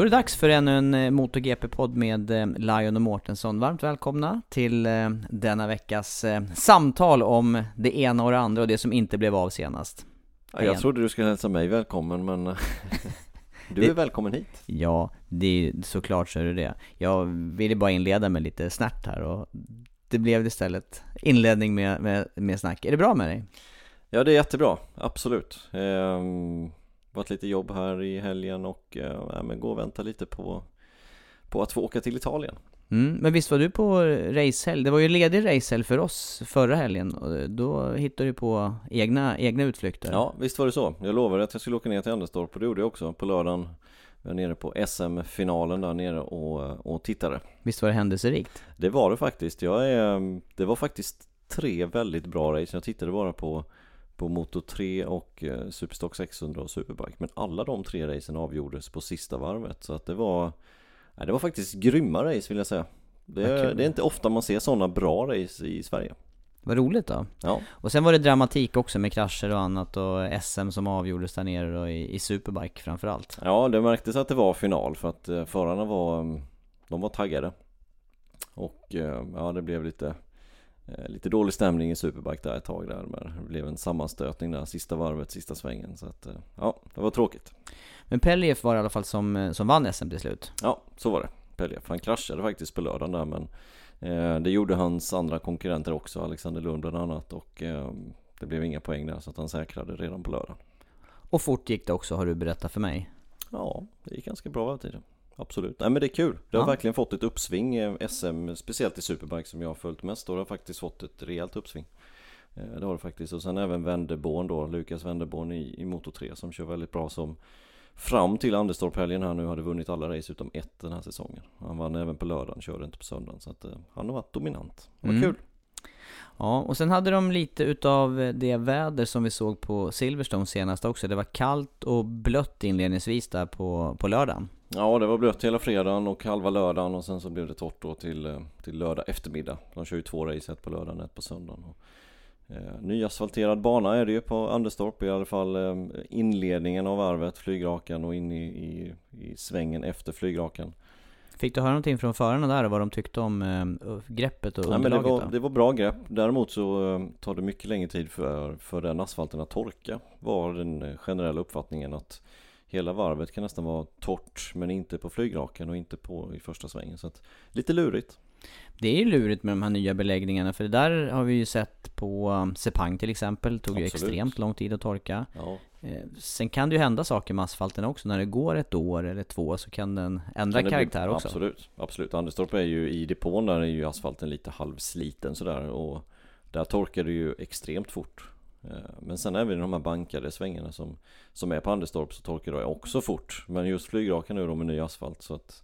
Då är det dags för ännu en eh, MotoGP-podd med eh, Lion och Mårtensson. Varmt välkomna till eh, denna veckas samtal om det ena och det andra och det som inte blev av senast. Ja, jag trodde du skulle hälsa mig välkommen men du är det, välkommen hit. Ja, det är såklart så är det det. Jag ville bara inleda med lite snärt här och det blev istället inledning med, med, med snack. Är det bra med dig? Ja, det är jättebra. Absolut. Ehm varit lite jobb här i helgen och eh, men gå och vänta lite på, på att få åka till Italien. Mm, men visst var du på racehelg? Det var ju ledig racehelg för oss förra helgen och då hittade du på egna, egna utflykter. Ja, visst var det så. Jag lovade att jag skulle åka ner till Anderstorp och det gjorde jag också på lördagen. Jag var nere på SM-finalen där nere och, och tittade. Visst var det händelserikt? Det var det faktiskt. Jag är, det var faktiskt tre väldigt bra race. Jag tittade bara på på Moto 3 och eh, Superstock 600 och Superbike. Men alla de tre racen avgjordes på sista varvet. Så att det var nej, Det var faktiskt grymma race vill jag säga. Det, det är inte ofta man ser sådana bra race i Sverige. Vad roligt då. Ja. Och sen var det dramatik också med krascher och annat och SM som avgjordes där nere då i, i Superbike framförallt. Ja det märktes att det var final för att eh, förarna var mm, De var taggade. Och eh, ja det blev lite lite dålig stämning i Superbike där ett tag där men det blev en sammanstötning där sista varvet, sista svängen så att eh, ja, det var tråkigt. Men Pellief var det i alla fall som, eh, som vann SM till slut. Ja, så var det. Pellief, han kraschade faktiskt på lördagen där men eh, Det gjorde hans andra konkurrenter också, Alexander Lund bland annat och eh, Det blev inga poäng där så att han säkrade redan på lördagen. Och fort gick det också har du berättat för mig. Ja, det gick ganska bra av tiden Absolut, nej men det är kul. Det har ja. verkligen fått ett uppsving eh, SM, speciellt i Superbike som jag har följt mest då. Har faktiskt fått ett rejält uppsving. Eh, det har det faktiskt. Och sen även Wenderborn då, Lukas Wenderborn i, i Moto 3 som kör väldigt bra som fram till Anderstorp-helgen här nu hade vunnit alla race utom ett den här säsongen. Han vann även på lördagen, körde inte på söndagen. Så att uh, han har varit dominant. Var mm. kul. Ja, och sen hade de lite utav det väder som vi såg på Silverstone senast också. Det var kallt och blött inledningsvis där på, på lördagen. Ja det var blött hela fredagen och halva lördagen och sen så blev det torrt då till, eh, till lördag eftermiddag. De kör ju två race, ett på lördagen och ett på söndagen. Och, eh, nyasfalterad bana är det ju på Anderstorp, i alla fall eh, inledningen av varvet, flygrakan och in i, i, i svängen efter flygrakan. Fick du höra någonting från förarna där vad de tyckte om eh, greppet och underlaget? Nej, men det, var, det var bra grepp. Däremot så eh, tar det mycket längre tid för, för den asfalten att torka. Var den generella uppfattningen att hela varvet kan nästan vara torrt men inte på flygraken och inte på i första svängen. Så att lite lurigt. Det är lurigt med de här nya beläggningarna för det där har vi ju sett på um, Sepang till exempel. Det tog Absolut. ju extremt lång tid att torka. Ja. Eh, sen kan det ju hända saker med asfalten också. När det går ett år eller två så kan den ändra kan karaktär bli, också. Absolut, absolut. Anderstorp är ju i depån där är ju asfalten lite halvsliten sådär och där torkar det ju extremt fort. Eh, men sen även de här bankade svängarna som, som är på Anderstorp så torkar det också fort. Men just flygrakan nu då med ny asfalt så att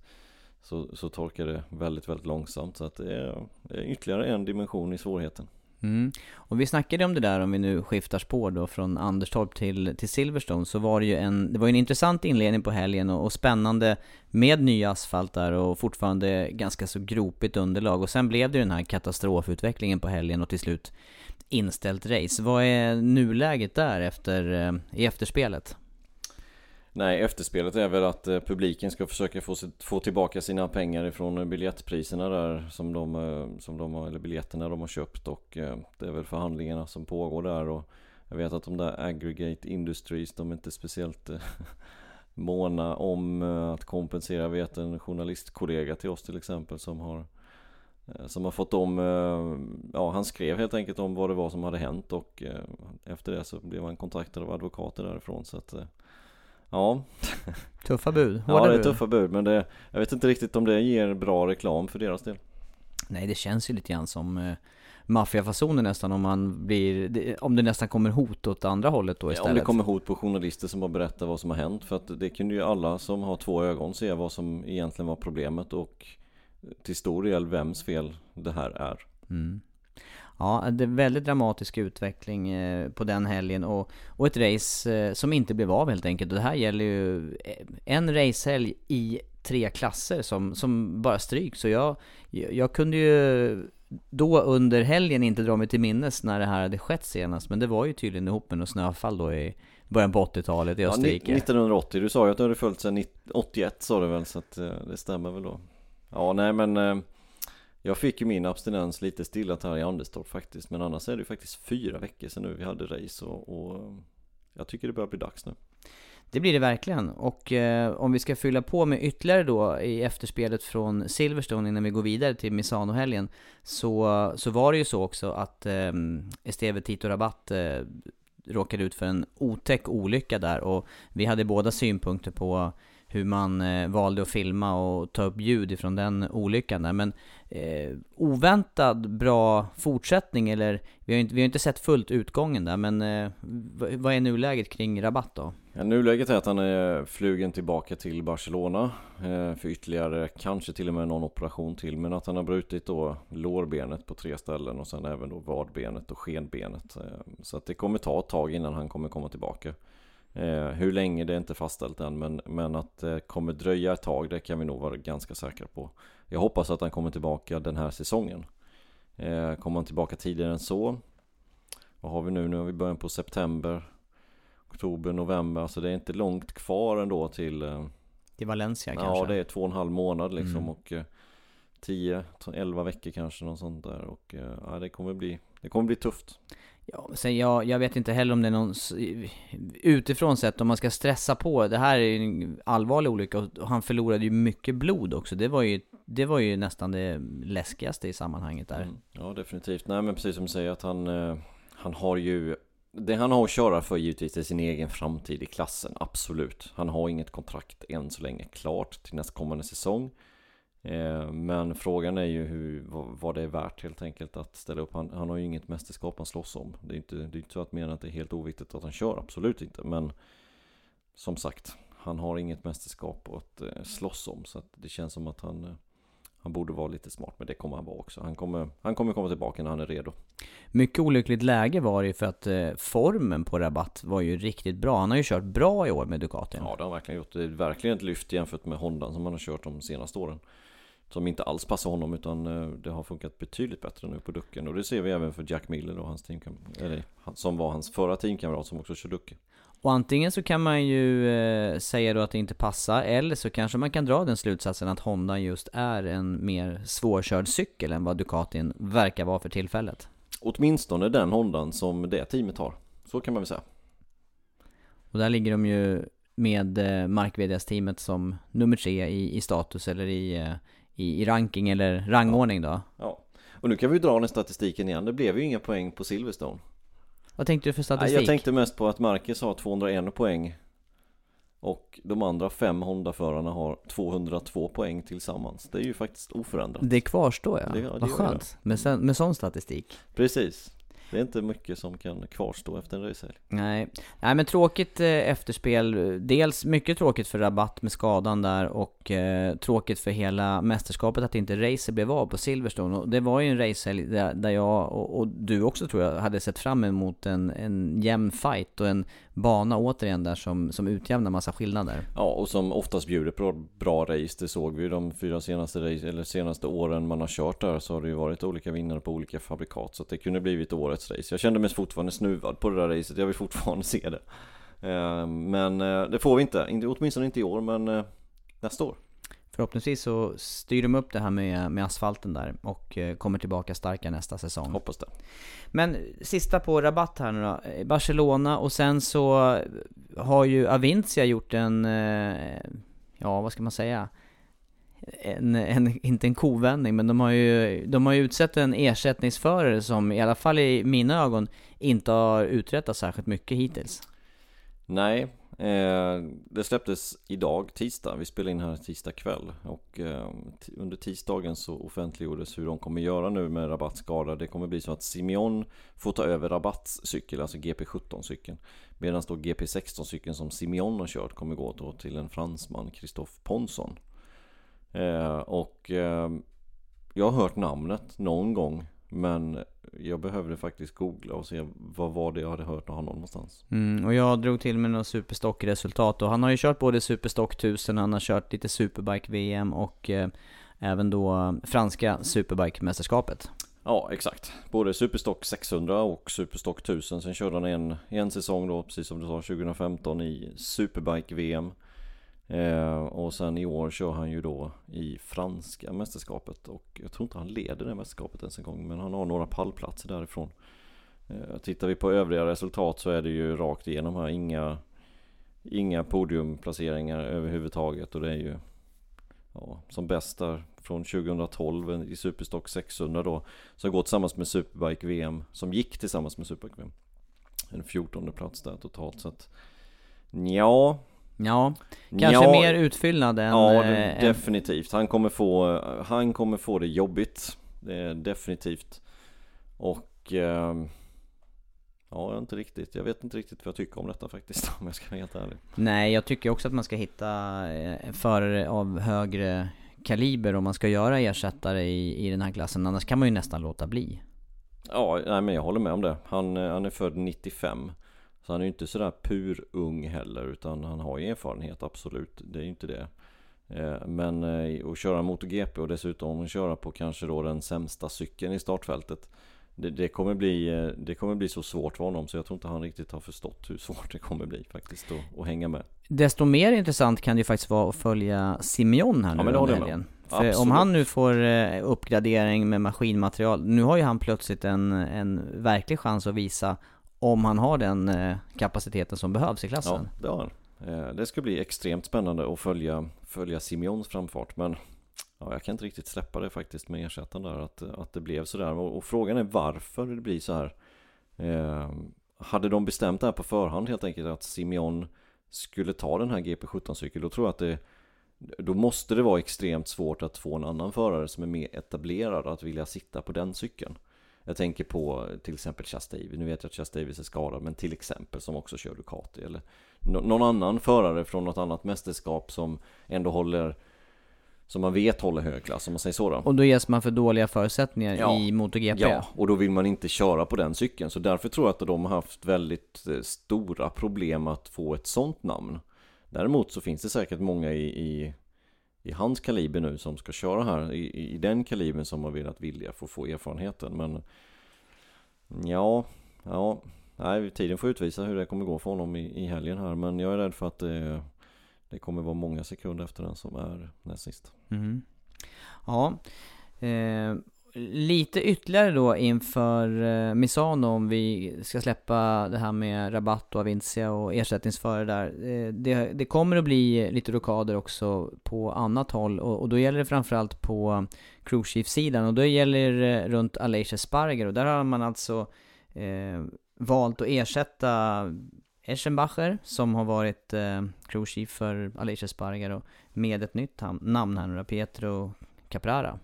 så, så torkar det väldigt, väldigt långsamt. Så att det är, det är ytterligare en dimension i svårigheten. Mm. Och vi snackade om det där, om vi nu skiftar spår då från Anderstorp till, till Silverstone, så var det ju en, det var en intressant inledning på helgen och, och spännande med ny asfalt där och fortfarande ganska så gropigt underlag. Och sen blev det den här katastrofutvecklingen på helgen och till slut inställt race. Vad är nuläget där efter, eh, i efterspelet? Nej, efterspelet är väl att eh, publiken ska försöka få, få tillbaka sina pengar ifrån eh, biljettpriserna där som de, som de har, eller biljetterna de har köpt och det är väl förhandlingarna som pågår där och jag vet att de där aggregate industries, de är inte speciellt måna om att kompensera. Jag vet en journalistkollega till oss till exempel som har som har fått om, eh, ja han skrev helt enkelt om vad det var som hade hänt och eh, efter det så blev han kontaktad av advokater därifrån så att Ja. Tuffa bud, Hårda Ja det är tuffa bud men det, jag vet inte riktigt om det ger bra reklam för deras del. Nej det känns ju lite grann som eh, maffiafasoner nästan om man blir, om det nästan kommer hot åt andra hållet då istället ja, om det kommer hot på journalister som bara berättar vad som har hänt för att det kunde ju alla som har två ögon se vad som egentligen var problemet och till stor del vems fel det här är. Mm. Ja, det är väldigt dramatisk utveckling eh, på den helgen och, och ett race eh, som inte blev av helt enkelt. Och det här gäller ju eh, en racehelg i tre klasser som, som bara stryks. Så jag, jag kunde ju då under helgen inte dra mig till minnes när det här hade skett senast. Men det var ju tydligen ihop med något snöfall då i början på 80-talet i Österrike. Ja, 1980, du sa ju att du hade följt sedan 81 sa du väl, så att det stämmer väl då. Ja, nej men eh, jag fick ju min abstinens lite stillat här i Anderstorp faktiskt. Men annars är det ju faktiskt fyra veckor sedan nu vi hade race och, och eh, jag tycker det börjar bli dags nu. Det blir det verkligen. Och eh, om vi ska fylla på med ytterligare då i efterspelet från Silverstone innan vi går vidare till Misano-helgen. Så, så var det ju så också att eh, Esteve Tito Rabatt eh, råkade ut för en otäck olycka där. Och vi hade båda synpunkter på hur man eh, valde att filma och ta upp ljud ifrån den olyckan där. Men eh, oväntad bra fortsättning eller vi har, inte, vi har inte sett fullt utgången där men eh, vad är nuläget kring Rabatt då? Ja, nuläget är att han är flugen tillbaka till Barcelona eh, för ytterligare, kanske till och med någon operation till. Men att han har brutit då lårbenet på tre ställen och sen även då vadbenet och skenbenet. Eh, så att det kommer ta ett tag innan han kommer komma tillbaka. Eh, hur länge det är inte fastställt än men, men att det kommer dröja ett tag det kan vi nog vara ganska säkra på. Jag hoppas att han kommer tillbaka den här säsongen. Eh, kommer han tillbaka tidigare än så? Vad har vi nu? Nu har vi början på september, oktober, november. Alltså det är inte långt kvar ändå till eh, Till Valencia ja, kanske? Ja det är två och en halv månad liksom mm. och 10, eh, 11 veckor kanske något sånt där och eh, ja, det kommer bli Det kommer bli tufft Ja, sen jag, jag vet inte heller om det är någon utifrån sett om man ska stressa på. Det här är ju en allvarlig olycka och han förlorade ju mycket blod också. Det var ju, det var ju nästan det läskigaste i sammanhanget där. Mm, ja, definitivt. Nej, men precis som du säger att han, eh, han har ju det han har att köra för givetvis är sin egen framtid i klassen, absolut. Han har inget kontrakt än så länge klart till nästkommande säsong. Eh, men frågan är ju hur, vad det är värt helt enkelt att ställa upp. Han, han har ju inget mästerskap han slåss om. Det är inte, det är inte så att mena att det är helt oviktigt att han kör, absolut inte. Men som sagt, han har inget mästerskap att eh, slåss om. Så det känns som att han, eh, han borde vara lite smart, men det kommer han vara också. Han kommer, han kommer komma tillbaka när han är redo. Mycket olyckligt läge var det ju för att formen på Rabatt var ju riktigt bra. Han har ju kört bra i år med Ducatin. Ja, det har han verkligen gjort. Det är verkligen ett lyft jämfört med Honda som han har kört de senaste åren. Som inte alls passar honom utan eh, det har funkat betydligt bättre nu på ducken. Och det ser vi även för Jack Miller och hans teamkamrat. Eller som var hans förra teamkamrat som också kör ducke. Och antingen så kan man ju eh, säga då att det inte passar, eller så kanske man kan dra den slutsatsen att Honda just är en mer svårkörd cykel än vad Ducatin verkar vara för tillfället. Åtminstone den Hondan som det teamet har. Så kan man väl säga. Och där ligger de ju med eh, Mark teamet som nummer tre i, i status eller i, eh, i, i ranking eller rangordning då. Ja. Och nu kan vi dra den statistiken igen. Det blev ju inga poäng på Silverstone. Vad tänkte du för statistik? Jag tänkte mest på att Marcus har 201 poäng. Och de andra fem Honda-förarna har 202 poäng tillsammans. Det är ju faktiskt oförändrat. Det kvarstår ja. Det, det Vad skönt. Med, med sån statistik. Precis det är inte mycket som kan kvarstå efter en racehelg. Nej. Nej men tråkigt eh, efterspel. Dels mycket tråkigt för Rabatt med skadan där och eh, tråkigt för hela mästerskapet att inte racer blev av på Silverstone. Och det var ju en racehelg där, där jag och, och, du också tror jag hade sett fram emot en, en jämn fight och en bana återigen där som, som utjämnar massa skillnader. Ja, och som oftast bjuder på bra race. Det såg vi ju de fyra senaste, race, eller senaste åren man har kört där så har det ju varit olika vinnare på olika fabrikat. Så att det kunde blivit årets race. Jag kände mig fortfarande snuvad på det där racet. Jag vill fortfarande se det. Eh, men eh, det får vi inte. Åtminstone inte i år, men eh, nästa år. Förhoppningsvis så styr de upp det här med, med asfalten där och kommer tillbaka starka nästa säsong. Hoppas det. Men sista på rabatt här nu då. Barcelona och sen så har ju Avincia gjort en, ja vad ska man säga? en, en, inte en kovändning, men de har ju, de har ju utsett en ersättningsförare som i alla fall i mina ögon inte har uträttat särskilt mycket hittills. Nej, eh, det släpptes idag, tisdag. Vi spelar in här tisdag kväll och eh, under tisdagen så offentliggjordes hur de kommer göra nu med rabattskada. Det kommer bli så att Simeon får ta över rabattcykel, alltså GP17-cykeln. Medan då GP16-cykeln som Simeon har kört kommer gå då till en fransman, Christophe Ponson. Eh, och eh, jag har hört namnet någon gång men jag behövde faktiskt googla och se vad var det jag hade hört av honom någonstans. Mm, och jag drog till med några Superstock-resultat och han har ju kört både Superstock 1000, han har kört lite Superbike-VM och eh, även då franska Superbike-mästerskapet. Ja, exakt. Både Superstock 600 och Superstock 1000. Sen körde han en, en säsong då, precis som du sa, 2015 i Superbike-VM. Eh, och sen i år kör han ju då i franska mästerskapet och jag tror inte han leder det mästerskapet ens en gång men han har några pallplatser därifrån. Eh, tittar vi på övriga resultat så är det ju rakt igenom här. Inga Inga podiumplaceringar överhuvudtaget och det är ju ja, Som bäst där från 2012 i Superstock 600 då Som går tillsammans med Superbike VM Som gick tillsammans med Superbike VM En 14 plats där totalt sett Ja Ja, kanske ja, mer utfyllnad än... Ja, äh, definitivt. Han kommer, få, han kommer få det jobbigt. Det är definitivt. Och... Eh, ja, inte riktigt. Jag vet inte riktigt vad jag tycker om detta faktiskt, om jag ska vara helt ärlig. Nej, jag tycker också att man ska hitta eh, förare av högre kaliber om man ska göra ersättare i, i den här klassen. Annars kan man ju nästan låta bli. Ja, nej men jag håller med om det. Han, eh, han är född 95. Så han är ju inte sådär pur ung heller utan han har ju erfarenhet absolut. Det är ju inte det. Eh, men eh, att köra MotoGP och dessutom köra på kanske då den sämsta cykeln i startfältet. Det, det, kommer bli, eh, det kommer bli så svårt för honom så jag tror inte han riktigt har förstått hur svårt det kommer bli faktiskt att, att hänga med. Desto mer intressant kan det ju faktiskt vara att följa Simeon här nu ja, under helgen. För om han nu får uppgradering med maskinmaterial, nu har ju han plötsligt en, en verklig chans att visa om han har den eh, kapaciteten som behövs i klassen. Ja, det har han. Eh, det ska bli extremt spännande att följa, följa Simeons framfart men ja, jag kan inte riktigt släppa det faktiskt med ersättaren där att, att det blev sådär och, och frågan är varför det blir så här. Eh, hade de bestämt det här på förhand helt enkelt att Simeon skulle ta den här GP17-cykeln då tror jag att det då måste det vara extremt svårt att få en annan förare som är mer etablerad att vilja sitta på den cykeln. Jag tänker på till exempel Chas Davis. Nu vet jag att Chas Davis är skadad, men till exempel som också kör Ducati. Eller någon annan förare från något annat mästerskap som ändå håller som man vet håller hög klass om man säger så då. Och då ges man för dåliga förutsättningar ja, i MotoGP? Ja, och då vill man inte köra på den cykeln. Så därför tror jag att de har haft väldigt eh, stora problem att få ett sånt namn. Däremot så finns det säkert många i, i i hans kaliber nu som ska köra här i, i den kalibern som har velat vilja få få erfarenheten men Ja, ja Nej, tiden får utvisa hur det kommer gå för honom i, i helgen här men jag är rädd för att det, det kommer vara många sekunder efter den som är näst sist. Mm. Ja, eh, lite ytterligare då inför eh, Misano om vi ska släppa det här med rabatt och Avincia och ersättningsförare där. Eh, det, det, kommer att bli lite rockader också på annat håll och, och då gäller det framförallt på cruise chief-sidan och då gäller det runt Alicia Sparger och där har man alltså eh, valt att ersätta Eschenbacher som har varit eh, cruise chief för Alicia Sparger och med ett nytt namn här nu Pietro Caprara.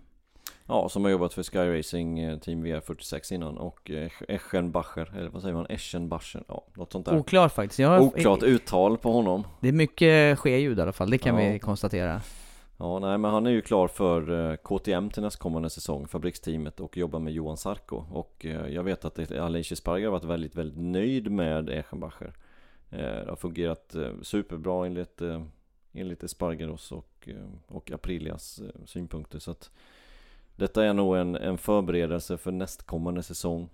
Ja, som har jobbat för Sky Racing eh, Team VR46 innan och eh, Eschenbacher, eller vad säger man? Eschenbacher, ja något sånt där Oklart faktiskt. Jag har, Oklart uttal på honom Det är mycket skeljud i alla fall, det kan Ja. vi konstatera. Ja, nej men han är ju klar för eh, KTM till nästkommande säsong, fabriksteamet och jobbar med Johan Sarko Och jag vet att Alicia Sparger har varit väldigt, väldigt nöjd med Eschenbacher Det har fungerat superbra enligt, enligt Espargaros och, och Aprilias synpunkter så att Detta är nog en, en förberedelse för nästkommande säsong.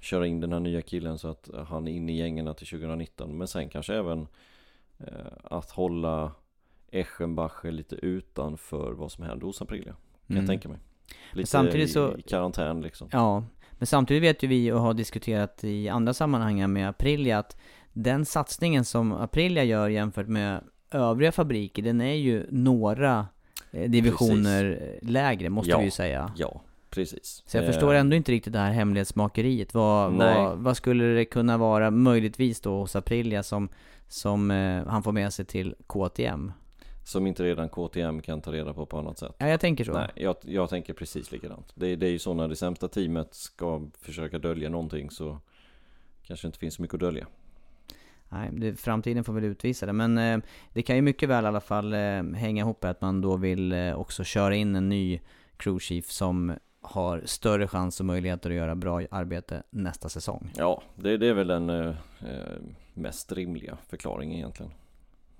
Köra in den här nya killen så att han är inne i gängerna till 2019 Men sen kanske även eh, att hålla Eschenbacher lite utanför vad som händer hos Aprilia Kan Mm. jag tänka mig. Lite samtidigt i, så- i karantän liksom. Ja, men samtidigt vet ju vi och har diskuterat i andra sammanhang med Aprilia att den satsningen som Aprilia gör jämfört med övriga fabriker, den är ju några eh, divisioner lägre, måste Ja. vi ju säga. Ja, precis Så jag Eh, förstår ändå inte riktigt det här hemlighetsmakeriet. Vad, vad, vad skulle det kunna vara möjligtvis då hos Aprilia som, som eh, han får med sig till KTM? Som inte redan KTM kan ta reda på på annat sätt Ja, jag tänker så. Nej, jag, jag tänker precis likadant det, det är ju så när det sämsta teamet ska försöka dölja någonting så Kanske inte finns så mycket att dölja Nej, det, framtiden får väl utvisa det. Men eh, det kan ju mycket väl i alla fall eh, hänga ihop med att man då vill eh, också köra in en ny crew chief som har större chans och möjligheter att göra bra arbete nästa säsong. Ja, det, det är väl den eh, eh, mest rimliga förklaringen egentligen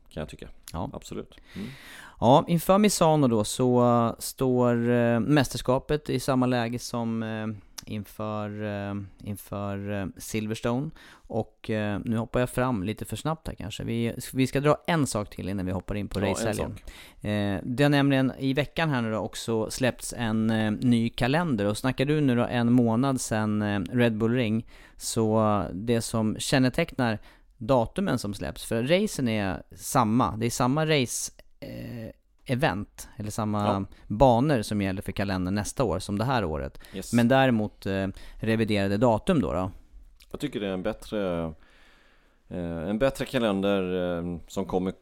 Kan jag tycka, Ja. absolut mm. Ja, inför Misano då så eh, står mästerskapet i samma läge som inför, eh, inför eh, Silverstone. Och eh, nu hoppar jag fram lite för snabbt här kanske. Vi, vi ska dra en sak till innan vi hoppar in på Ja, en racehelgen. Eh, det har nämligen i veckan här nu då också släppts en ny kalender och snackar du nu då en månad sedan Red Bull Ring så det som kännetecknar datumen som släpps, för racen är samma, det är samma race event, eller samma Ja. banor som gäller för kalendern nästa år som det här året. yes. Men däremot eh, reviderade datum då då. Jag tycker det är en bättre eh, En bättre kalender eh, som kommer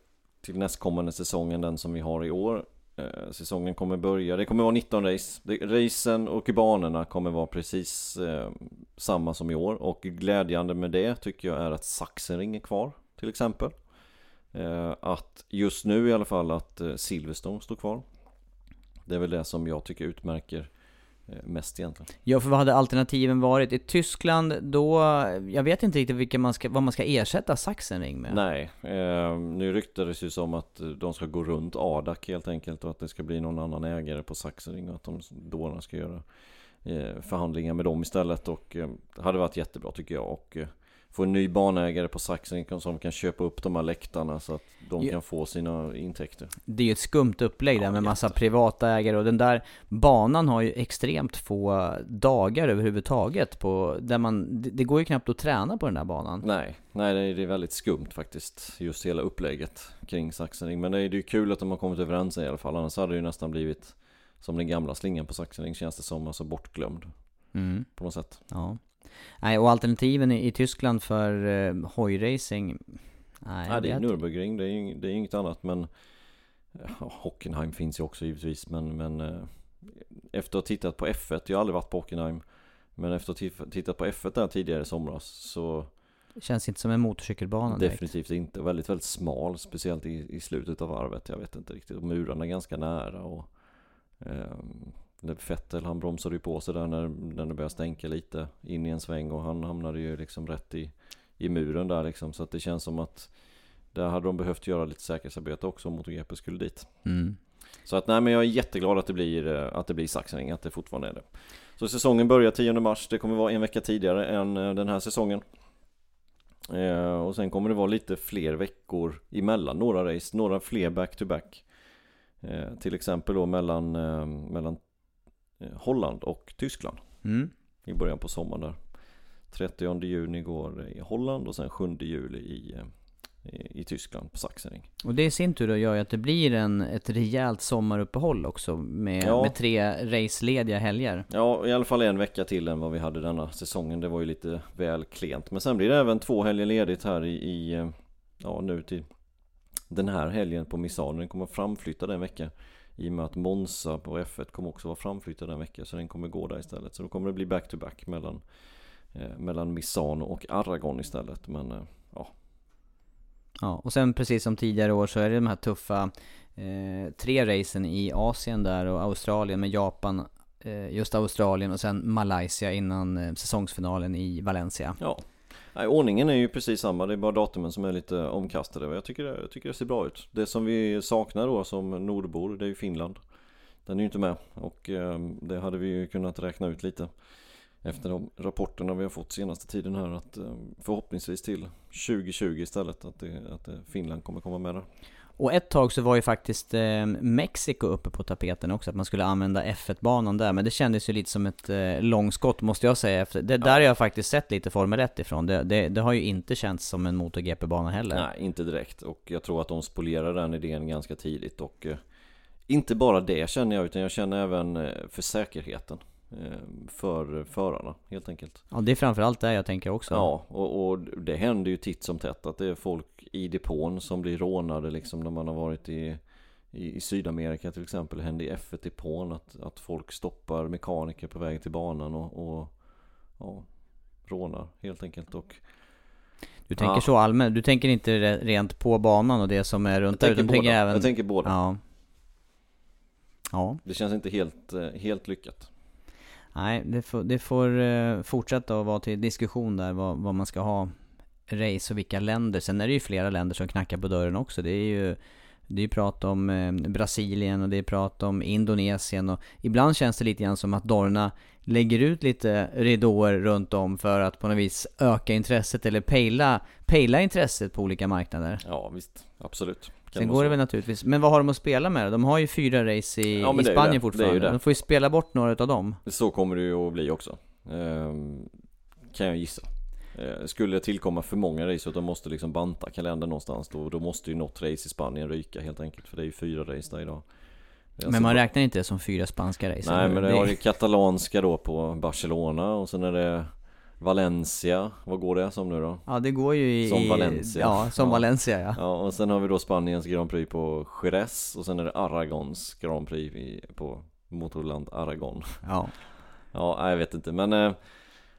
till nästkommande säsong än den som vi har i år eh, Säsongen kommer börja, det kommer vara 19 race Racen och banorna kommer vara precis eh, samma som i år och glädjande med det tycker jag är att Sachsenring är kvar till exempel Att just nu i alla fall att eh, Silverstone står kvar Det är väl det som jag tycker utmärker eh, mest egentligen Ja, för vad hade alternativen varit? I Tyskland, då, jag vet inte riktigt vilka man ska, vad man ska ersätta Sachsenring med. Nej, eh, nu ryktades ju som att eh, de ska gå runt Adak helt enkelt och att det ska bli någon annan ägare på Saxering och att de då ska göra eh, förhandlingar med dem istället och eh, det hade varit jättebra tycker jag och eh, få en ny banägare på Saxering som kan köpa upp de här läktarna så att de Ja. kan få sina intäkter. Det är ju ett skumt upplägg där Ja, med massa jätte. privata ägare och den där banan har ju extremt få dagar överhuvudtaget på, där man, det, går ju knappt att träna på den där banan. Nej, nej det är- väldigt skumt faktiskt just hela upplägget kring Saxering men det är ju kul att de har kommit överens i alla fall annars hade det ju nästan blivit som den gamla slingan på Saxering känns det som, alltså bortglömd Mm, på något sätt. ja. Nej, och alternativen i, i Tyskland för eh, hojracing, nej. Nej, det är Nürburgring, det är det är inget annat men ja, Hockenheim finns ju också givetvis men, men eh, Efter att ha tittat på F1, jag har aldrig varit på Hockenheim Men efter att ha tittat på F1 där tidigare i somras så Känns inte som en motorcykelbana direkt. Definitivt inte, väldigt väldigt smal Speciellt i, i slutet av varvet, jag vet inte riktigt Och Murarna är ganska nära och när Fettel han bromsade ju på sig där när, när det började stänka lite in i en sväng och han hamnade ju liksom rätt i, i muren där liksom så att det känns som att där hade de behövt göra lite säkerhetsarbete också om MotoGP skulle dit. Mm. Så att nej men jag är jätteglad att det blir, eh, att det blir Sachsenring, att det fortfarande är det. Så säsongen börjar 10 mars, det kommer vara en vecka tidigare än eh, den här säsongen. Eh, och sen kommer det vara lite fler veckor emellan några race, några fler back-to-back. Eh, till exempel då mellan, eh, mellan Holland och Tyskland Mm. i början på sommaren där. 30 juni går i Holland och sen 7 juli i, eh, i, i Tyskland på Sachsenring. Och det i sin tur då gör ju att det blir en, ett rejält sommaruppehåll också med, Ja. med tre racelediga helger. Ja, i alla fall en vecka till än vad vi hade denna säsongen. Det var ju lite väl klent. Men sen blir det även två helger ledigt här i, i eh, ja nu till den här helgen på Misano. Den kommer framflyttad en vecka. I och med att Monza på F1 kommer också vara framflyttad den veckan så den kommer gå där istället. Så då kommer det bli back-to-back mellan, eh, mellan Misano och Aragon istället. Men eh, ja. Ja, och sen precis som tidigare år så är det de här tuffa eh, tre racen i Asien där och Australien med Japan, eh, just Australien och sen Malaysia innan eh, säsongsfinalen i Valencia. Ja, Nej, ordningen är ju precis samma, det är bara datumen som är lite omkastade jag tycker, det, jag tycker det ser bra ut. Det som vi saknar då som nordbor, det är ju Finland. Den är ju inte med och eh, det hade vi ju kunnat räkna ut lite efter de rapporterna vi har fått senaste tiden här att eh, förhoppningsvis till 2020 istället att, det, att Finland kommer komma med där. Och ett tag så var ju faktiskt eh, Mexiko uppe på tapeten också, att man skulle använda F1-banan där. Men det kändes ju lite som ett eh, långskott måste jag säga. Efter, det, ja. Där har jag faktiskt sett lite Formel 1 ifrån. Det, det, det har ju inte känts som en MotoGP-bana heller. Nej, inte direkt. Och jag tror att de spolierar den idén ganska tidigt. Och eh, inte bara det känner jag, utan jag känner även eh, för säkerheten. Eh, för förarna helt enkelt. Ja det är framförallt det jag tänker också. Ja och, och, det händer ju titt som tätt att det är folk i depån som blir rånade liksom när man har varit i i, Sydamerika till exempel. Det händer i F1-depån att, att folk stoppar mekaniker på väg till banan och, och ja, rånar helt enkelt och Du tänker ja. så allmänt, du tänker inte rent på banan och det som är runt jag där, tänker, tänker även... Jag tänker båda. Ja. ja. Det känns inte helt, eh, helt lyckat. Nej, det får, det får uh, fortsätta att vara till diskussion där vad, vad, man ska ha race och vilka länder. Sen är det ju flera länder som knackar på dörren också. Det är ju det är prat om eh, Brasilien och det är prat om Indonesien och ibland känns det lite grann som att Dorna lägger ut lite ridåer runt om för att på något vis öka intresset eller pejla, pejla intresset på olika marknader. Ja visst, absolut. Sen går det väl naturligtvis, men vad har de att spela med De har ju fyra race i, ja, i Spanien fortfarande, de får ju spela bort några utav dem. Så kommer det ju att bli också. Ehm, Kan jag gissa Skulle det tillkomma för många race och de måste liksom banta kalendern någonstans då, då måste ju något race i Spanien ryka helt enkelt För det är ju fyra race där idag men man räknar inte det som fyra spanska race? Nej men det, det har ju katalanska då på Barcelona och sen är det Valencia, vad går det som nu då? Ja det går ju i... Som Valencia Ja, som ja. Valencia ja Ja, och sen har vi då Spaniens Grand Prix på Jerez och sen är det Aragons Grand Prix på motorland Aragon Ja Ja, jag vet inte men eh,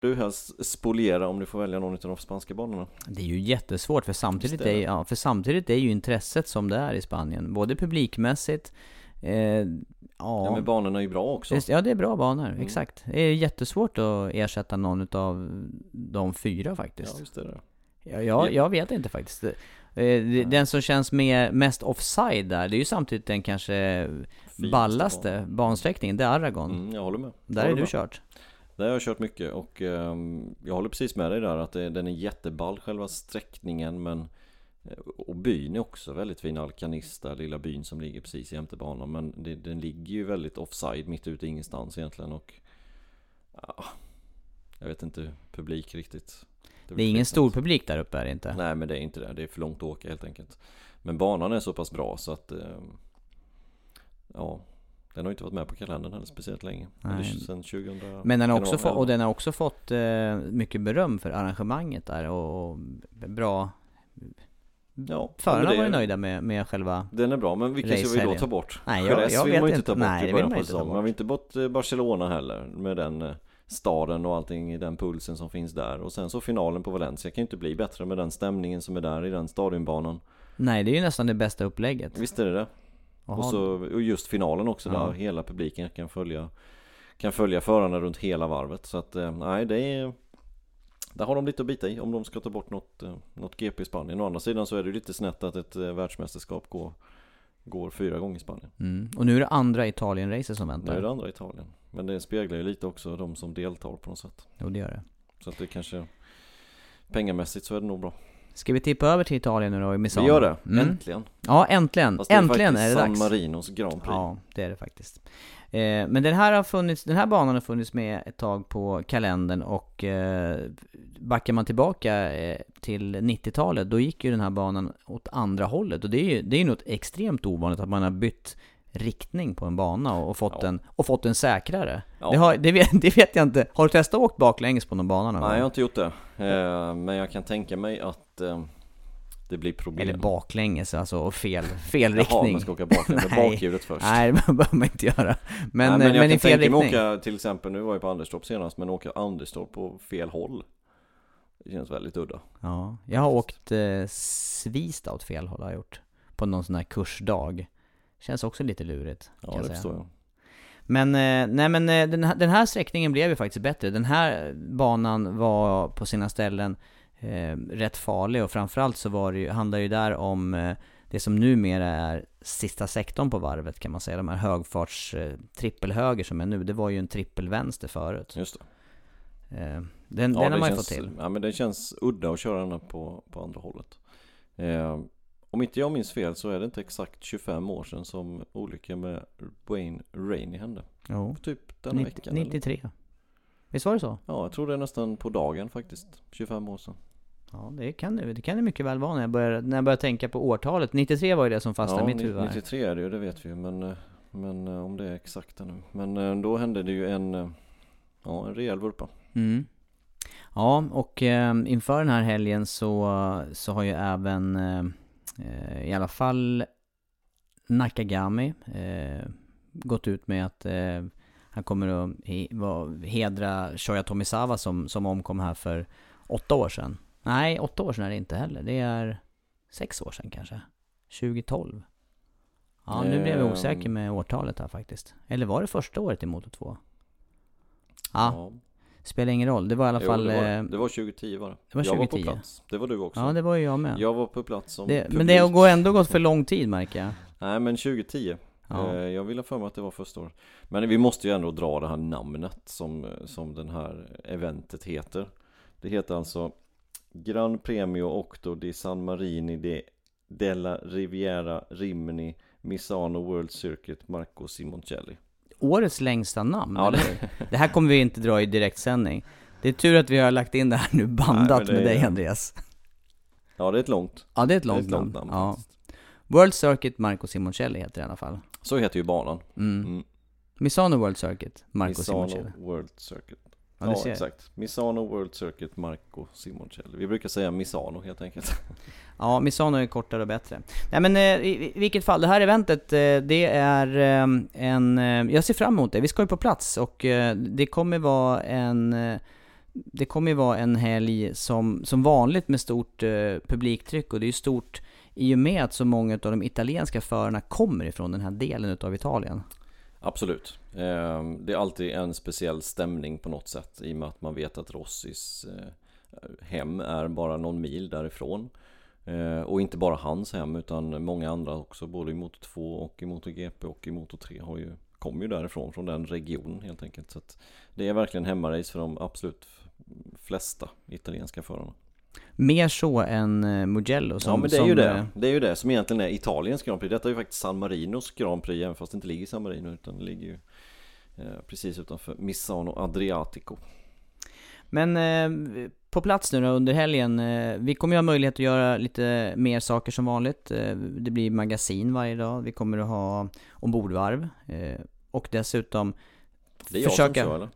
Du helst spoliera om du får välja någon av de spanska banorna? Det är ju jättesvårt för samtidigt, är, ja, för samtidigt är ju intresset som det är i Spanien. Både publikmässigt eh, ja. ja men banorna är ju bra också. Ja det är bra banor, mm. exakt. Det är jättesvårt att ersätta någon av de fyra faktiskt. Ja, just det. Ja, jag, jag vet inte faktiskt. Eh, den som känns med, mest offside där, det är ju samtidigt den kanske Finaste ballaste ban. bansträckningen, det är Aragon. Mm, jag håller med. Där är du med. kört. Där har jag kört mycket och um, jag håller precis med dig där att det, den är jätteball själva sträckningen men eh, och byn är också väldigt fin, Alkanista, lilla byn som ligger precis jämte banan Men det, den ligger ju väldigt offside, mitt ute i ingenstans egentligen och ja, jag vet inte publik riktigt. Det det är ingen stor publik där uppe är det inte? Nej men det är inte det, det är för långt att åka helt enkelt. Men banan är så pass bra så att eh, Ja Den har inte varit med på kalendern heller speciellt länge. Nej. Sen 2000 Men den har också fått, och den har också fått eh, mycket beröm för arrangemanget där och, och bra Ja, Förarna var ju nöjda med, med själva Den är bra, men vilka ska vi då ta bort? Nej, jag, jag vill man inte ta bort nej, i början på säsongen. Man vill inte bort eh, Barcelona heller med den eh, staden och allting i den pulsen som finns där. Och sen så finalen på Valencia kan ju inte bli bättre med den stämningen som är där i den stadionbanan. Nej, det är ju nästan det bästa upplägget. Visst är det det och, så, och just finalen också där hela publiken kan följa Kan följa förarna runt hela varvet så att eh, nej det är där har de lite att bita i om de ska ta bort något, eh, något GP i Spanien. Å andra sidan så är det lite snett att ett eh, världsmästerskap går, går fyra gånger i Spanien. Mm. Och nu är det andra Italien-racet som väntar. Nu är det andra Italien. Men det speglar ju lite också de som deltar på något sätt. Jo, det gör det. Så att det kanske Pengamässigt så är det nog bra. Ska vi tippa över till Italien nu då i Misano? Vi gör det, mm. äntligen! Ja, äntligen! Fast det äntligen är, är det dags! San Marinos Grand Prix Ja, det är det faktiskt eh, Men den här har funnits, den här banan har funnits med ett tag på kalendern och eh, Backar man tillbaka eh, till 90-talet, då gick ju den här banan åt andra hållet och det är ju det är något extremt ovanligt att man har bytt riktning på en bana och, fått, ja. en, och fått en säkrare. Ja. Det, har, det, vet, det, vet, jag inte. Har du testat att åka baklänges på någon bana någon Nej, jag har inte gjort det. Eh, men jag kan tänka mig att eh, det blir problem. Eller baklänges, alltså och fel, fel riktning. Jaha, man ska åka baklänges med bakhjulet först. Nej, det behöver man inte göra. Men, Nej, men, jag men kan i fel tänka mig åka, till exempel, nu var jag på Anderstorp senast, men åka Anderstorp på fel håll. Det känns väldigt udda. Ja, jag har åkt eh, Svista åt fel håll har jag gjort. På någon sån här kursdag. Känns också lite lurigt. Ja, det förstår jag. Men, eh, nej men eh, den här, den här sträckningen blev ju faktiskt bättre. Den här banan var på sina ställen eh, rätt farlig och framförallt så var det ju, handlar ju där om eh, det som numera är sista sektorn på varvet kan man säga. De här högfarts eh, trippelhöger som är nu. Det var ju en trippelvänster förut. Just det. Eh, den, ja, den har man ju fått till. Ja men det känns udda att köra den på, på andra hållet. Om inte jag minns fel så är det inte exakt 25 år sedan som olyckan med Wayne Rainey hände. Jo. Typ den veckan 93. Eller? Visst var det så? Ja, jag tror det är nästan på dagen faktiskt. 25 år sedan. Ja, det kan det, det kan det mycket väl vara när jag börjar, när jag börjar tänka på årtalet. 93 var ju det som fastnade ja, i mitt huvud. 93 är det ju, det vet vi ju. Men, eh, men eh, om det är exakt nu. Men eh, då hände det ju en, ja, en rejäl vurpa. Mm. Ja, och eh, inför den här helgen så, så har ju även i alla fall Nakagami eh, gått ut med att han kommer att hedra Shoya Tomisawa som, som omkom här för åtta år sedan. Nej, åtta år sedan är det inte heller. Det är sex år sedan kanske. 2012. Ja, nu blev jag osäker med årtalet här faktiskt. Eller var det första året i Moto 2? Ja, ja. Spelar ingen roll. Det var i alla jo, fall... Det var, eh, det var 2010 var det. Det var 2010. Jag var på plats. Det var du också. Ja, det var ju jag med. Jag var på plats som det, Men det har ändå gått för lång tid märker jag. Nej, men 2010. Ja. Eh, jag ville för mig att det var första året. Men vi måste ju ändå dra det här namnet som, som den här eventet heter. Det heter alltså Gran Premio Octo di San Marini de della Riviera Rimini Misano World Circuit Marco Simoncelli Årets längsta namn, ja, eller hur? Det här kommer vi inte dra i direktsändning. Det är tur att vi har lagt in det här nu bandat Nej, med dig Andreas. Ja det är ett långt. Ja det är ett långt, det är ett långt namn, namn ja. World Circuit Marco Simoncelli heter det i alla fall. Så heter ju banan. Mm. Mm. Misano World Circuit Marco Misano Simoncelli. World Circuit Ja, ja exakt. Misano World Circuit Marco Simoncelli. Vi brukar säga Misano helt enkelt. Ja, Misano är kortare och bättre. Nej men eh, i, vilket fall, det här eventet, eh, det är eh, en... jag ser fram emot det. Vi ska ju på plats och det kommer vara en... det kommer ju vara en helg som, som vanligt med stort publiktryck och det är ju stort i och med att så många av de italienska förarna kommer ifrån den här delen utav Italien. Absolut. Ehm, det är alltid en speciell stämning på något sätt i och med att man vet att Rossis eh, hem är bara någon mil därifrån. Ehm, och inte bara hans hem utan många andra också, både i Motor 2 och i Motor GP och i Motor 3 har ju, kommer ju därifrån, från den regionen helt enkelt. Så det är verkligen hemmarace för de absolut flesta italienska förarna. Mer så än uh, Mugello som, Ja men det är som, ju det, eh, det är ju det som egentligen är Italiens Grand Prix Detta är ju faktiskt San Marinos Grand Prix även fast det inte ligger i San Marino utan det ligger ju eh, precis utanför Misano Adriatico Men eh, på plats nu då under helgen, eh, vi kommer ju ha möjlighet att göra lite mer saker som vanligt. Eh, det blir magasin varje dag, vi kommer att ha ombordvarv eh, och dessutom Det är jag försöka... som kör eller?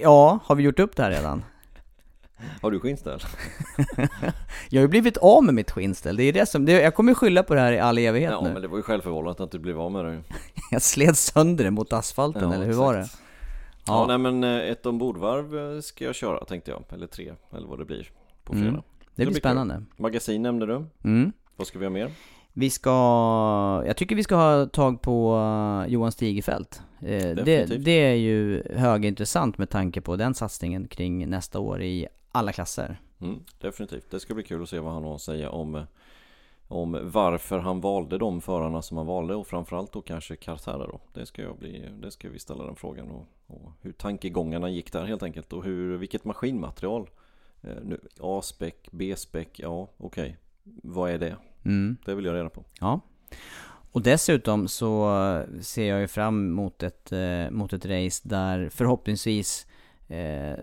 Ja, har vi gjort upp det här redan? Har du skinnställ? Jag har ju blivit av med mitt skinnställ, det är det som, det, jag kommer skylla på det här i all evighet Ja nu men det var ju självförvållat att du blev av med det Jag sled sönder det mot asfalten, Ja, eller hur var det? exakt. Ja, nej men eh, ett ombordvarv eh, ska jag köra tänkte jag, eller tre, eller vad det blir på fredag Mm. Det blir kul. spännande Magasin nämnde du, mm. vad ska vi ha mer? Vi ska, jag tycker vi ska ha tag på uh, Johan Stigefelt. Eh, det, det är ju högintressant med tanke på den satsningen kring nästa år i alla klasser. Mm, definitivt, det ska bli kul att se vad han har att säga om eh, om varför han valde de förarna som han valde och framförallt då kanske Cartara då. Det ska jag bli, det ska vi ställa den frågan och, och hur tankegångarna gick där helt enkelt och hur, vilket maskinmaterial. Eh, nu, A-spec, B-spec, ja okej. Vad är det? Mm. Det vill jag reda på. Ja. Och dessutom så ser jag ju fram mot ett, eh, mot ett race där förhoppningsvis eh,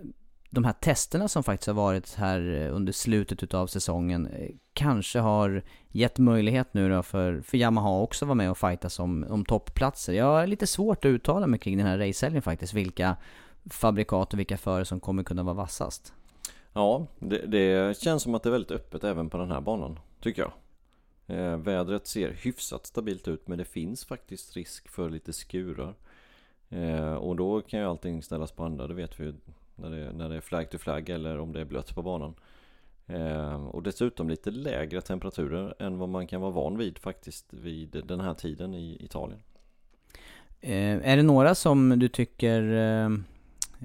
de här testerna som faktiskt har varit här eh, under slutet utav säsongen eh, kanske har gett möjlighet nu då för, för Yamaha också att vara med och fightas om, om toppplatser. Jag har lite svårt att uttala mig kring den här racehelgen faktiskt, vilka fabrikat och vilka förare som kommer kunna vara vassast. Ja, det, det känns som att det är väldigt öppet även på den här banan, tycker jag. Eh, vädret ser hyfsat stabilt ut men det finns faktiskt risk för lite skurar. Eh, och då kan ju allting ställas på andra, det vet vi ju när det, när det är flag to flag eller om det är blött på banan. Eh, och dessutom lite lägre temperaturer än vad man kan vara van vid faktiskt vid den här tiden i Italien. Eh, är det några som du tycker eh,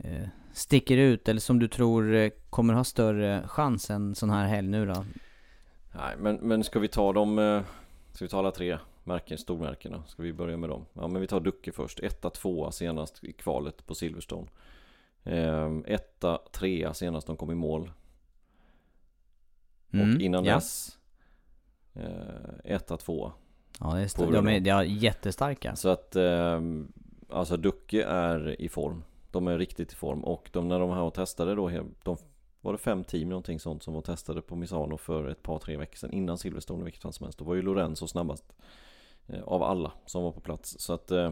eh, sticker ut eller som du tror eh, kommer ha större chans än sån här helg nu då? Nej men, men ska vi ta dem, eh, ska vi ta alla tre märken, stormärkena? Ska vi börja med dem? Ja men vi tar Ducke först, etta, tvåa senast i kvalet på Silverstone Etta, trea senast de kom i mål. Mm, Och innan ja. dess eh, Etta, tvåa. Ja, det. är, de är Renault. ja, jättestarka. Så att eh, Alltså Ducke är i form. De är riktigt i form. Och de, när de här testade då de, Var det fem team någonting sånt som var testade på Misano för ett par tre veckor sedan innan Silverstone vilket fall som helst. Då var ju Lorenzo snabbast eh, Av alla som var på plats. Så att eh,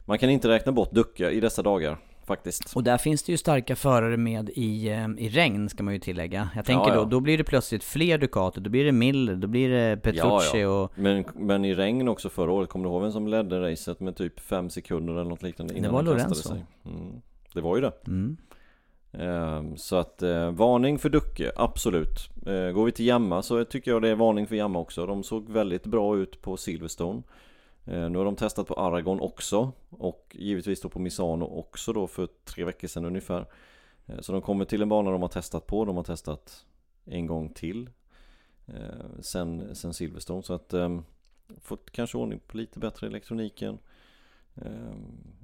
Man kan inte räkna bort Ducke i dessa dagar Faktiskt Och där finns det ju starka förare med i, eh, i regn ska man ju tillägga. Jag tänker Ja, ja. då, då blir det plötsligt fler Ducati, då blir det Miller, då blir det Petrucci Ja, ja. och... Men, men i regn också förra året, kommer du ihåg vem som ledde racet med typ fem sekunder eller något liknande innan var han kastade Lorenzo. sig? Mm. Det var ju det Mm. Ehm, Så att eh, varning för Ducke, absolut Eh, Går vi till Yamma så tycker jag det är varning för Yamma också De såg väldigt bra ut på Silverstone Nu har de testat på Aragon också Och givetvis då på Misano också då för tre veckor sedan ungefär. Eh, Så de kommer till en bana de har testat på De har testat en gång till eh, sen, sen Silverstone. Så att eh, Fått kanske ordning på lite bättre elektroniken. Eh,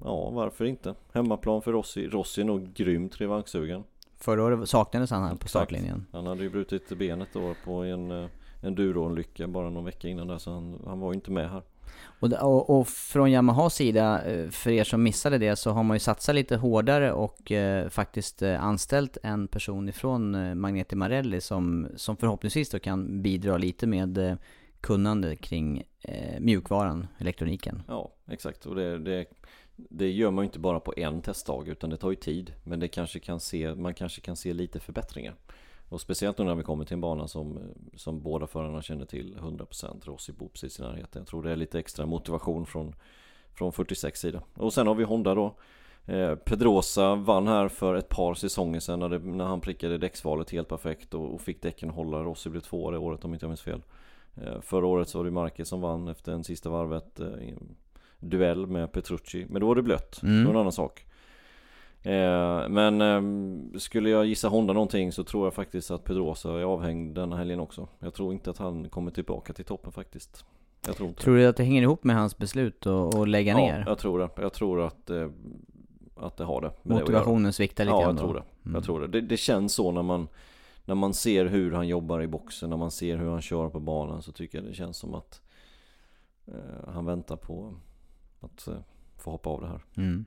Ja varför inte? Hemmaplan för Rossi. Rossi är nog grymt revanschsugen Förra året saknades han här på startlinjen. Han hade ju brutit benet då på en eh, en Duro-olycka bara någon vecka innan där så han, han var ju inte med här och, och, och från Yamahas sida, eh, för er som missade det, så har man ju satsat lite hårdare och eh, faktiskt eh, anställt en person ifrån eh, Magneti Marelli som, som förhoppningsvis då kan bidra lite med eh, kunnande kring eh, mjukvaran, elektroniken. Ja exakt. Och det, det, det gör man ju inte bara på en testdag utan det tar ju tid. Men det kanske kan se, man kanske kan se lite förbättringar. Och speciellt nu när vi kommer till en bana som, som båda förarna känner till 100% Rossi precis i närheten Jag tror det är lite extra motivation från, från 46 sida. Och sen har vi Honda då. Eh, Pedrosa vann här för ett par säsonger sedan när, det, när han prickade däcksvalet helt perfekt och, och fick däcken hålla. Rossi blev tvåa det året om inte jag minns fel. Eh, Förra året så var det Marquez som vann efter en sista varvet eh, duell med Petrucci. Men då var det blött, Mm. det var en annan sak eh, Men eh, skulle jag gissa Honda någonting så tror jag faktiskt att Pedrosa är avhängd denna helgen också Jag tror inte att han kommer tillbaka till toppen faktiskt Jag tror inte Tror du att det hänger ihop med hans beslut att, lägga Ja, ner? jag tror det. Jag tror att, eh, att det har det. Motivationen sviktar lite Ja, jag då? tror det. Mm. Jag tror det. det. Det känns så när man När man ser hur han jobbar i boxen, när man ser hur han kör på banan så tycker jag det känns som att eh, Han väntar på att få hoppa av det här. Mm.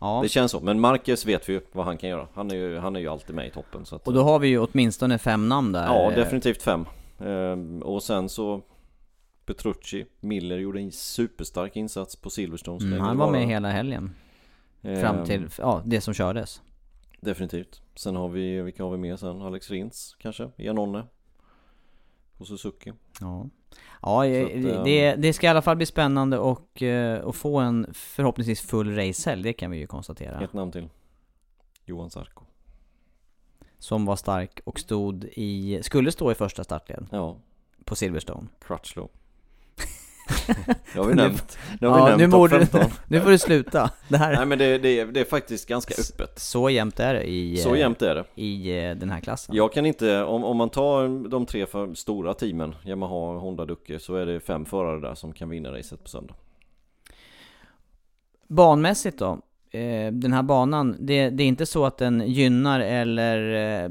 Ja. Det känns så, men Marcus vet vi ju vad han kan göra. Han är ju, han är ju alltid med i toppen. Så att, och då har vi ju åtminstone fem namn där. Ja, definitivt fem. Ehm, och sen så Petrucci, Miller gjorde en superstark insats på Silverstone. Mm, han var med hela helgen. Ehm, Fram till, ja, det som kördes. Definitivt. Sen har vi, vilka har vi mer sen? Alex Rins kanske? Janone? På Suzuki. Ja. Ja, att, det, ehm, det ska i alla fall bli spännande och, eh, och få en förhoppningsvis full racehelg, det kan vi ju konstatera. Ett namn till. Johan Sarko. Som var stark och stod i, skulle stå i första startled. Ja. På Silverstone. Crutchlow. Det har vi nämnt. Det har vi ja, nämnt nu, borde, nu får du sluta. Det här... Nej men det, det, är, det är faktiskt ganska öppet. Så jämnt är det i, så jämnt är det. i eh, den här klassen. Jag kan inte, om, om man tar de tre för stora teamen, Yamaha, Honda, Ducke, så är det fem förare där som kan vinna racet på söndag. Banmässigt då? Eh, den här banan, det, det, är inte så att den gynnar eller eh,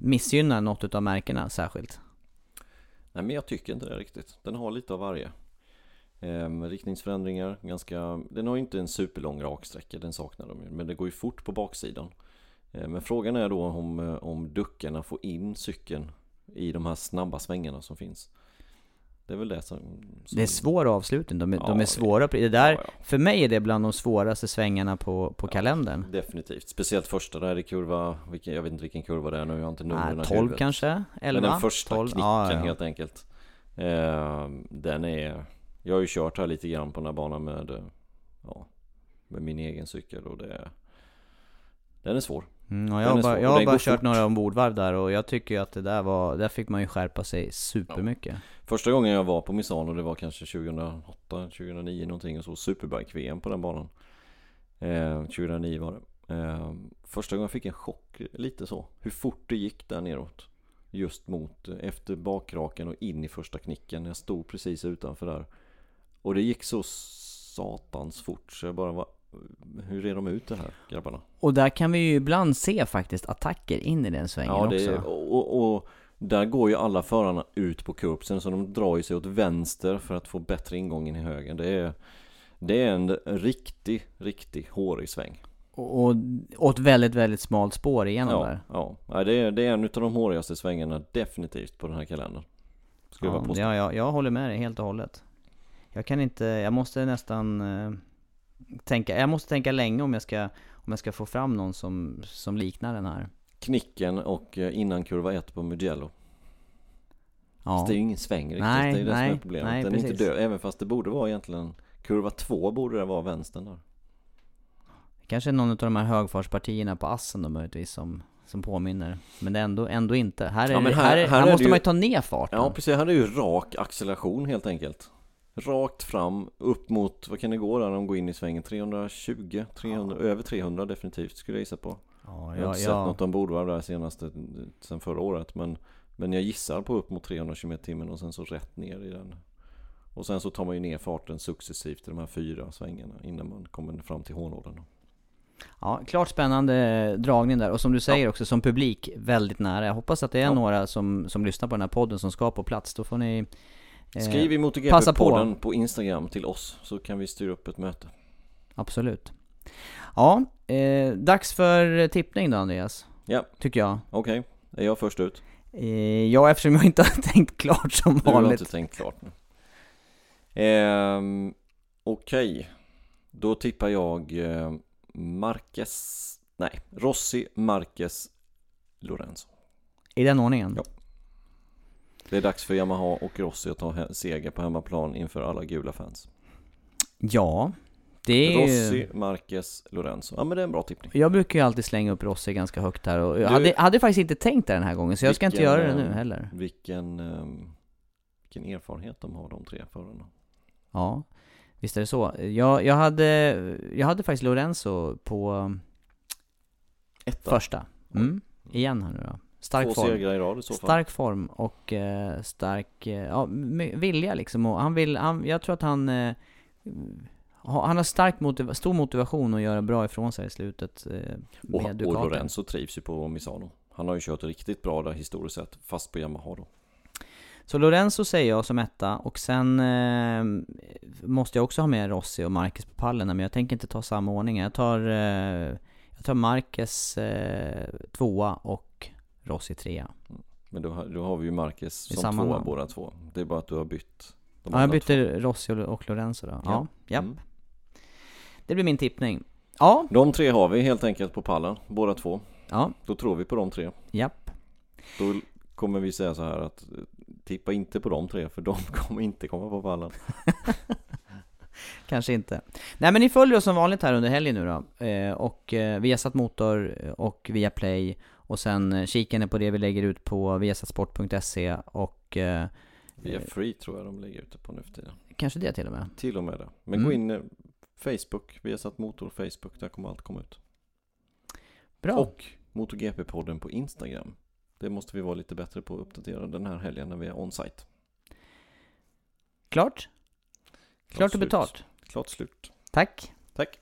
missgynnar något av märkena särskilt? Nej men jag tycker inte det riktigt. Den har lite av varje. Ehm, riktningsförändringar, ganska... Den har ju inte en superlång raksträcka, den saknar de ju. Men det går ju fort på baksidan. Ehm, men frågan är då om, eh, om duckarna får in cykeln i de här snabba svängarna som finns. Det är väl det som... som... Det är svår avslutning, de är, ja, de är svåra. Det där, ja, ja. För mig är det bland de svåraste svängarna på, på kalendern. Definitivt. Speciellt första där i kurva, vilken, jag vet inte vilken kurva det är nu, jag har inte numren i 12 huvudet. kanske? 11? Men den första 12? knicken helt enkelt. Eh, den är... Jag har ju kört här lite grann på den här banan med, med min egen cykel och det... Den är svår. Mm, jag, har bara, jag har bara kört fort. några ombordvarv där och jag tycker att det där var, där fick man ju skärpa sig supermycket. Ja. Första gången jag var på Misano, det var kanske 2008, 2009 någonting och så, Superbike-VM på den banan. Eh, 2009 var det. Eh, första gången jag fick en chock, lite så, hur fort det gick där neråt. Just mot, efter bakraken och in i första knicken. Jag stod precis utanför där. Och det gick så satans fort så jag bara var hur är de ute här grabbarna? Och där kan vi ju ibland se faktiskt attacker in i den svängen ja, det, också. Och, och, där går ju alla förarna ut på kurbsen så de drar ju sig åt vänster för att få bättre ingång in i högen. Det är, det är en riktig, riktig hårig sväng. Och, och ett väldigt, väldigt smalt spår igenom ja, där. Ja, det är, det är en av de hårigaste svängarna definitivt på den här kalendern. Skulle ja, jag, ja, jag, jag håller med dig helt och hållet. Jag kan inte, jag måste nästan eh, tänka, jag måste tänka länge om jag ska, om jag ska få fram någon som, som liknar den här. Knicken och eh, innan kurva 1 på Mugello. Ja. Fast det är ju ingen sväng riktigt, nej, det är det nej, som är problemet. Nej, den är inte död, även fast det borde vara egentligen Kurva 2 borde det vara vänstern där. Kanske någon av de här högfartspartierna på assen då möjligtvis som, som påminner. Men det är ändå, ändå inte. Här, är ja, här, här, här, här måste ju, man ju ta ner farten. Ja precis, här är ju rak acceleration helt enkelt. Rakt fram, upp mot, vad kan det gå där de går in i svängen? 320? 300, ja. Över 300 definitivt skulle jag gissa på. Ja, jag har inte sett något ombordvarv där senaste, sen förra året men Men jag gissar på upp mot 300 km timmen och sen så rätt ner i den Och sen så tar man ju ner farten successivt i de här fyra svängarna innan man kommer fram till hårnålen Ja, klart spännande dragning där och som du säger ja. också som publik väldigt nära. Jag hoppas att det är ja. några som, som lyssnar på den här podden som ska på plats. Då får ni Skriv i MotoGP-podden på. på Instagram till oss så kan vi styra upp ett möte. Absolut. Ja, eh, dags för tippning då Andreas. Ja. Tycker jag. Okej, okay. är jag först ut? Eh, ja, eftersom jag inte har tänkt klart som vanligt. Du har inte tänkt klart nu. Eh, Okej, okay. då tippar jag eh, Marquez, nej, Rossi, Marquez, Lorenzo. I den ordningen? Ja. Det är dags för Yamaha och Rossi att ta seger på hemmaplan inför alla gula fans. Ja, det är Rossi, Marquez, Lorenzo. Ja men det är en bra tippning. Jag brukar ju alltid slänga upp Rossi ganska högt här och jag du, hade, hade, faktiskt inte tänkt det den här gången så jag ska inte göra det nu ehm, heller. Vilken, um, vilken erfarenhet de har de tre förarna. Ja, visst är det så. Jag, jag, hade, jag hade faktiskt Lorenzo på Etta. första. Mm. Igen här nu då. Stark Två form. segrar i rad i så fall. Stark form och eh, stark, eh, ja, vilja liksom. Och han vill, han, jag tror att han, eh, han har stark motiv stor motivation att göra bra ifrån sig i slutet eh, med och, och Lorenzo trivs ju på Misano. Han har ju kört riktigt bra där historiskt sett, fast på Yamaha då. Så Lorenzo säger jag som etta och sen eh, måste jag också ha med Rossi och Marcus på pallen men jag tänker inte ta samma ordning. Jag tar, eh, jag tar Marcus eh, tvåa och Rossi trea. Men då, då har vi ju Marcus som tvåa båda två. Det är bara att du har bytt. Ja, jag bytte två. Rossi och Lorenzo då. Ja, ja. japp. Mm. Det blir min tippning. Ja. De tre har vi helt enkelt på pallen, båda två. Ja. Då tror vi på de tre. Japp. Då kommer vi säga så här att tippa inte på de tre för de kommer inte komma på pallen. Kanske inte. Nej men ni följer oss som vanligt här under helgen nu då. Eh, och eh, Viasat Motor och Viaplay. Och sen eh, kikar ni på det vi lägger ut på viasatsport.se och eh, Via Free tror jag de lägger ut det på nu för tiden. Kanske det till och med. Till och med det. Men mm. gå in eh, Facebook, Viasat Motor Facebook, där kommer allt komma ut. Bra. Och MotoGP-podden på Instagram. Det måste vi vara lite bättre på att uppdatera den här helgen när vi är on-site. Klart. Klart och betalt. Klart slut. Tack. Tack.